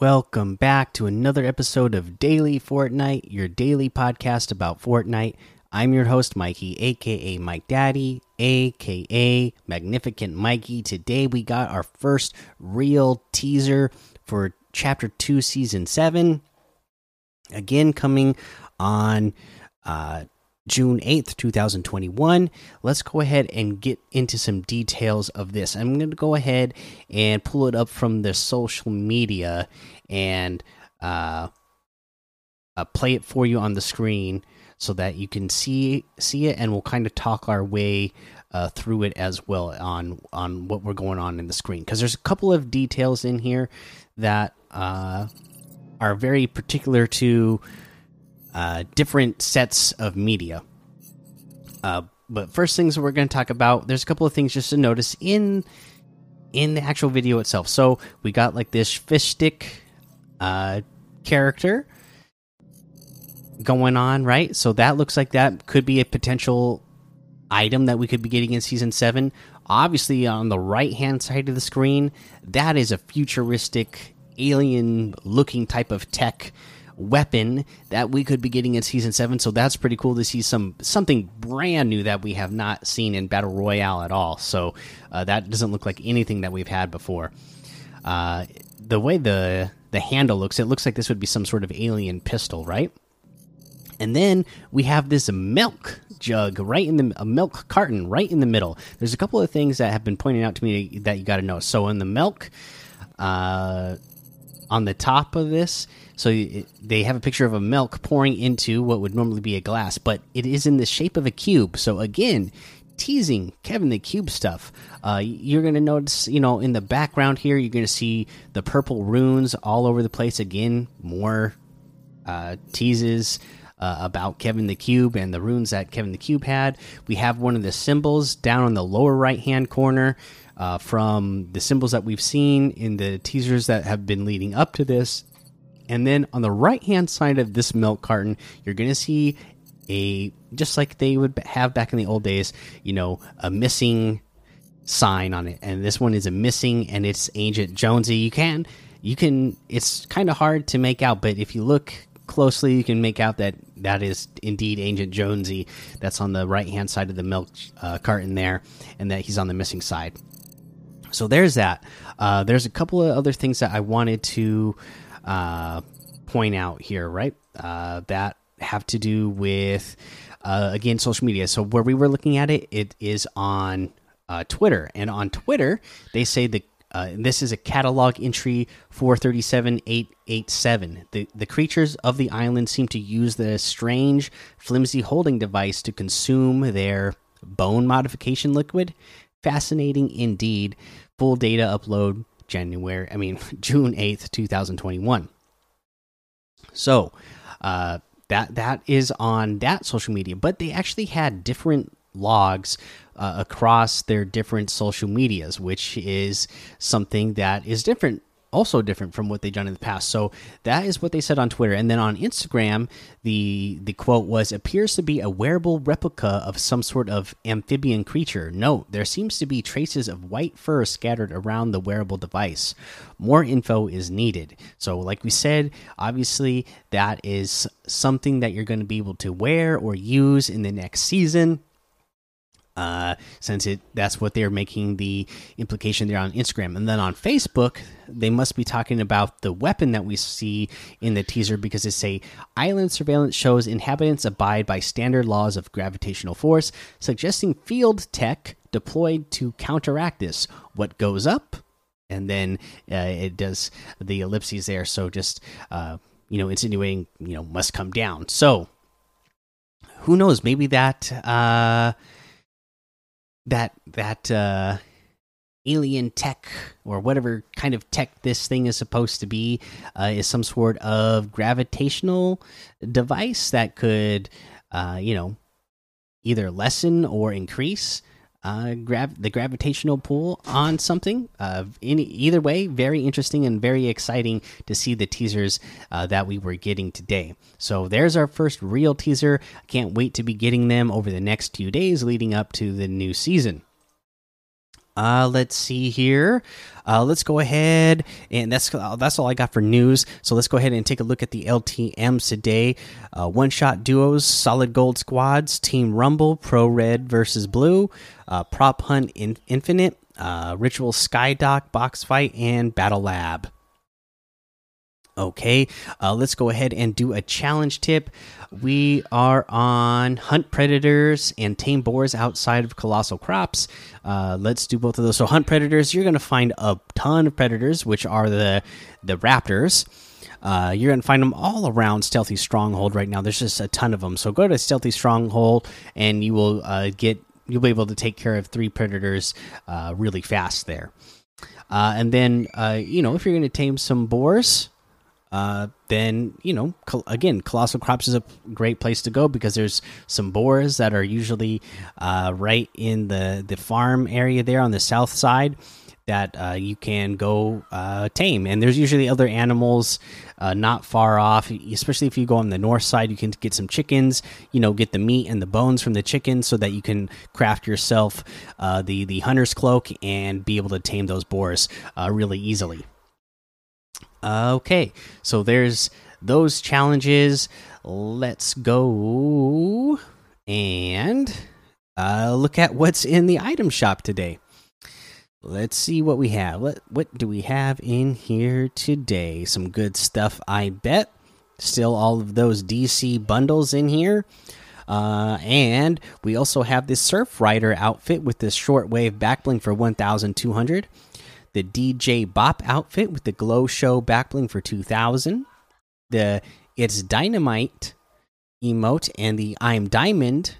welcome back to another episode of Daily Fortnite, your daily podcast about Fortnite. I'm your host, Mikey, aka Mike Daddy, aka Magnificent Mikey. Today we got our first real teaser for Chapter 2, Season 7. Again, coming on uh, June 8th, 2021. Let's go ahead and get into some details of this. I'm going to go ahead and pull it up from the social media and uh, uh, play it for you on the screen so that you can see see it and we'll kind of talk our way uh, through it as well on on what we're going on in the screen because there's a couple of details in here that uh, are very particular to uh, different sets of media. Uh, but first things we're going to talk about, there's a couple of things just to notice in in the actual video itself. So we got like this fish stick uh, character going on, right? So that looks like that could be a potential item that we could be getting in season seven. Obviously, on the right hand side of the screen, that is a futuristic alien looking type of tech weapon that we could be getting in season 7 so that's pretty cool to see some something brand new that we have not seen in battle royale at all. So uh, that doesn't look like anything that we've had before. Uh, the way the the handle looks it looks like this would be some sort of alien pistol right? And then we have this milk jug right in the a milk carton right in the middle. There's a couple of things that have been pointed out to me that you got to know. So in the milk uh, on the top of this so they have a picture of a milk pouring into what would normally be a glass, but it is in the shape of a cube. So again, teasing Kevin the Cube stuff. Uh, you're going to notice, you know, in the background here, you're going to see the purple runes all over the place. Again, more uh, teases uh, about Kevin the Cube and the runes that Kevin the Cube had. We have one of the symbols down on the lower right hand corner. Uh, from the symbols that we've seen in the teasers that have been leading up to this, and then on the right hand side of this milk carton, you're going to see a just like they would have back in the old days, you know, a missing sign on it. And this one is a missing and it's Agent Jonesy. You can you can it's kind of hard to make out, but if you look closely, you can make out that that is indeed Agent Jonesy. That's on the right hand side of the milk uh, carton there, and that he's on the missing side. So there's that. Uh, there's a couple of other things that I wanted to uh, point out here, right? Uh, that have to do with uh, again social media. So where we were looking at it, it is on uh, Twitter, and on Twitter they say that. Uh, this is a catalog entry 437887. The the creatures of the island seem to use the strange, flimsy holding device to consume their bone modification liquid. Fascinating indeed. Full data upload January, I mean June eighth, two thousand twenty one. So uh, that that is on that social media, but they actually had different logs uh, across their different social medias, which is something that is different also different from what they've done in the past. So that is what they said on Twitter, and then on Instagram, the the quote was appears to be a wearable replica of some sort of amphibian creature. Note there seems to be traces of white fur scattered around the wearable device. More info is needed. So, like we said, obviously that is something that you're going to be able to wear or use in the next season uh, since it that's what they're making the implication there on Instagram. And then on Facebook, they must be talking about the weapon that we see in the teaser because they say island surveillance shows inhabitants abide by standard laws of gravitational force, suggesting field tech deployed to counteract this. What goes up? And then uh, it does the ellipses there. So just, uh, you know, insinuating, you know, must come down. So who knows? Maybe that. Uh, that that uh, alien tech or whatever kind of tech this thing is supposed to be uh, is some sort of gravitational device that could, uh, you know, either lessen or increase uh, grav the gravitational pull on something. Uh, in either way, very interesting and very exciting to see the teasers uh, that we were getting today. So there's our first real teaser. Can't wait to be getting them over the next few days leading up to the new season. Uh, let's see here. Uh, let's go ahead and that's uh, that's all I got for news. So let's go ahead and take a look at the LTMs today. Uh, one shot duos, solid gold squads, Team Rumble, Pro Red versus Blue, uh, Prop Hunt in Infinite, uh, Ritual Skydock, Box Fight, and Battle Lab. Okay, uh, let's go ahead and do a challenge tip. We are on hunt predators and tame boars outside of colossal crops. Uh, let's do both of those. So, hunt predators, you're going to find a ton of predators, which are the the raptors. Uh, you're going to find them all around Stealthy Stronghold right now. There's just a ton of them. So, go to Stealthy Stronghold and you will uh, get you'll be able to take care of three predators uh, really fast there. Uh, and then, you know, if you're going to tame some boars, uh, then you know again colossal crops is a great place to go because there's some boars that are usually uh, right in the the farm area there on the south side that uh, you can go uh, tame. And there's usually other animals uh, not far off especially if you go on the north side you can get some chickens you know get the meat and the bones from the chickens so that you can craft yourself the the hunter's cloak and be able to tame those boars really easily Okay, so there's those challenges. Let's go and uh, look at what's in the item shop today. Let's see what we have. What what do we have in here today? Some good stuff, I bet. Still all of those DC bundles in here. Uh, and we also have this Surf Rider outfit with this shortwave backbling for 1,200 the DJ Bop outfit with the Glow Show backbling for 2000, the It's Dynamite emote, and the I'm Diamond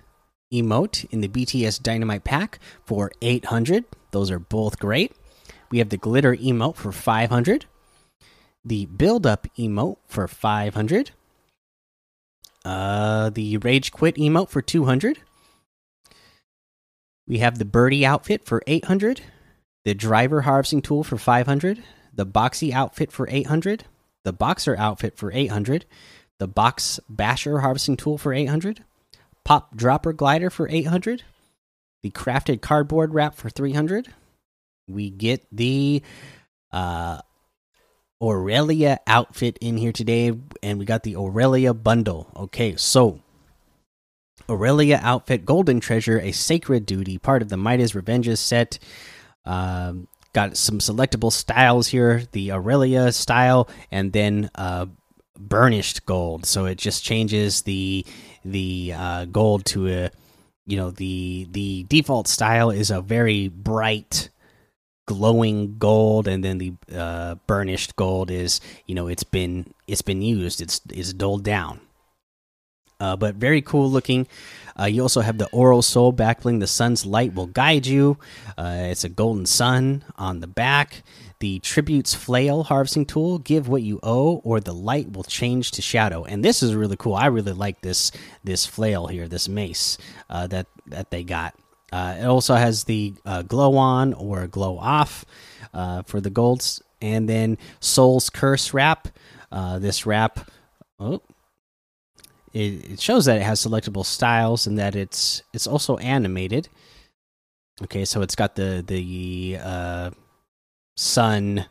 emote in the BTS Dynamite pack for 800. Those are both great. We have the Glitter emote for 500, the Build Up emote for 500, uh, the Rage Quit emote for 200. We have the Birdie outfit for 800 the driver harvesting tool for 500, the boxy outfit for 800, the boxer outfit for 800, the box basher harvesting tool for 800, pop dropper glider for 800, the crafted cardboard wrap for 300. We get the uh Aurelia outfit in here today and we got the Aurelia bundle. Okay, so Aurelia outfit golden treasure a sacred duty part of the Midas Revenges set um, got some selectable styles here the Aurelia style and then uh, burnished gold. So it just changes the the uh, gold to a you know the the default style is a very bright glowing gold and then the uh, burnished gold is you know it's been it's been used it's it's dulled down uh, but very cool looking. Uh, you also have the Oral Soul backbling. The sun's light will guide you. Uh, it's a golden sun on the back. The Tributes Flail harvesting tool. Give what you owe, or the light will change to shadow. And this is really cool. I really like this this flail here, this mace uh, that that they got. Uh, it also has the uh, glow on or glow off for the golds, and then Soul's Curse wrap. this wrap. Oh, it, it shows that it has selectable styles and that it's it's also animated. Okay, so it's got the the uh, sun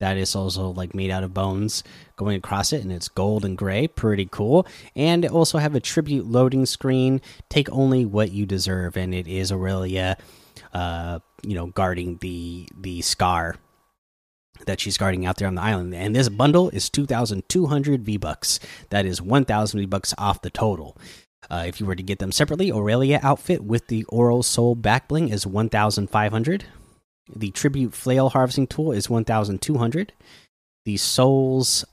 that is also like made out of bones going across it and it's gold and gray pretty cool and it also have a tribute loading screen take only what you deserve and it is aurelia uh you know guarding the the scar that she's guarding out there on the island. And this bundle is 2,200 V bucks. That is 1,000 V bucks off the total. Uh, if you were to get them separately, Aurelia outfit with the Oral Soul backbling is 1,500. The Tribute Flail harvesting tool is 1,200. The Soul's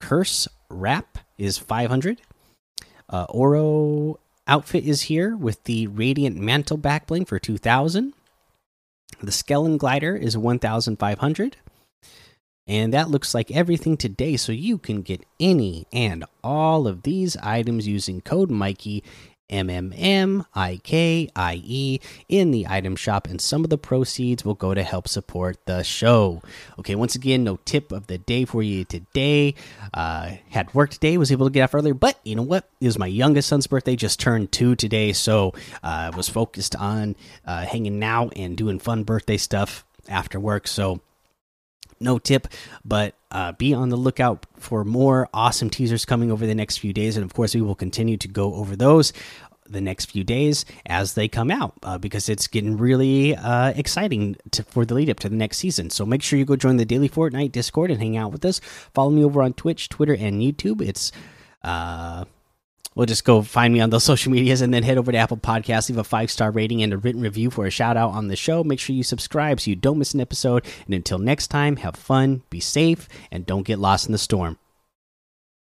Curse wrap is 500. Uh, Oro outfit is here with the Radiant Mantle backbling for 2,000. The Skellen glider is 1,500. And that looks like everything today, so you can get any and all of these items using code Mikey M M M I K I E in the item shop, and some of the proceeds will go to help support the show. Okay, once again, no tip of the day for you today. Uh, had work today, was able to get off earlier, but you know what? It was my youngest son's birthday, just turned two today, so I uh, was focused on uh, hanging out and doing fun birthday stuff after work. So no tip, but uh, be on the lookout for more awesome teasers coming over the next few days. And of course, we will continue to go over those the next few days as they come out uh, because it's getting really uh, exciting to, for the lead up to the next season. So make sure you go join the Daily Fortnite Discord and hang out with us. Follow me over on Twitch, Twitter, and YouTube. It's uh, We'll just go find me on those social medias and then head over to Apple Podcasts, leave a five star rating and a written review for a shout out on the show. Make sure you subscribe so you don't miss an episode. And until next time, have fun, be safe, and don't get lost in the storm.